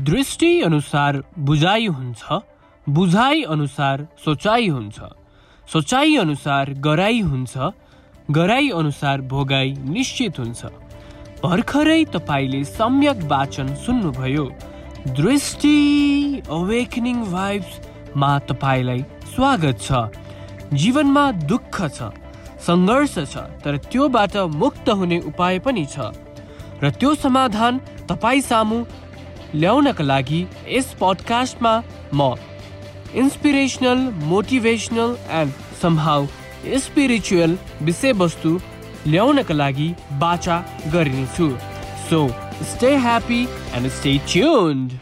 दृष्टि अनुसार बुझाइ हुन्छ बुझाइ अनुसार सोचाइ हुन्छ। सोचाइ अनुसार गराइ हुन्छ गराइ अनुसार भोगाई निश्चित हुन्छ। भर्खरै तपाईँले सम्यक वाचन सुन्नुभयो। दृष्टि अवेकनिङ भाइब्समा तपाईँलाई स्वागत छ। जीवनमा दुःख छ सङ्घर्ष छ तर त्योबाट मुक्त हुने उपाय पनि छ। र त्यो समाधान तपाईँ सामु ल्याउनका लागि यस पडकास्टमा म इन्सपिरेसनल मोटिभेसनल एन्ड सम्हाउ स्पिरिचुअल विषयवस्तु ल्याउनका लागि बाचा गरिनेछु। So stay happy and stay tuned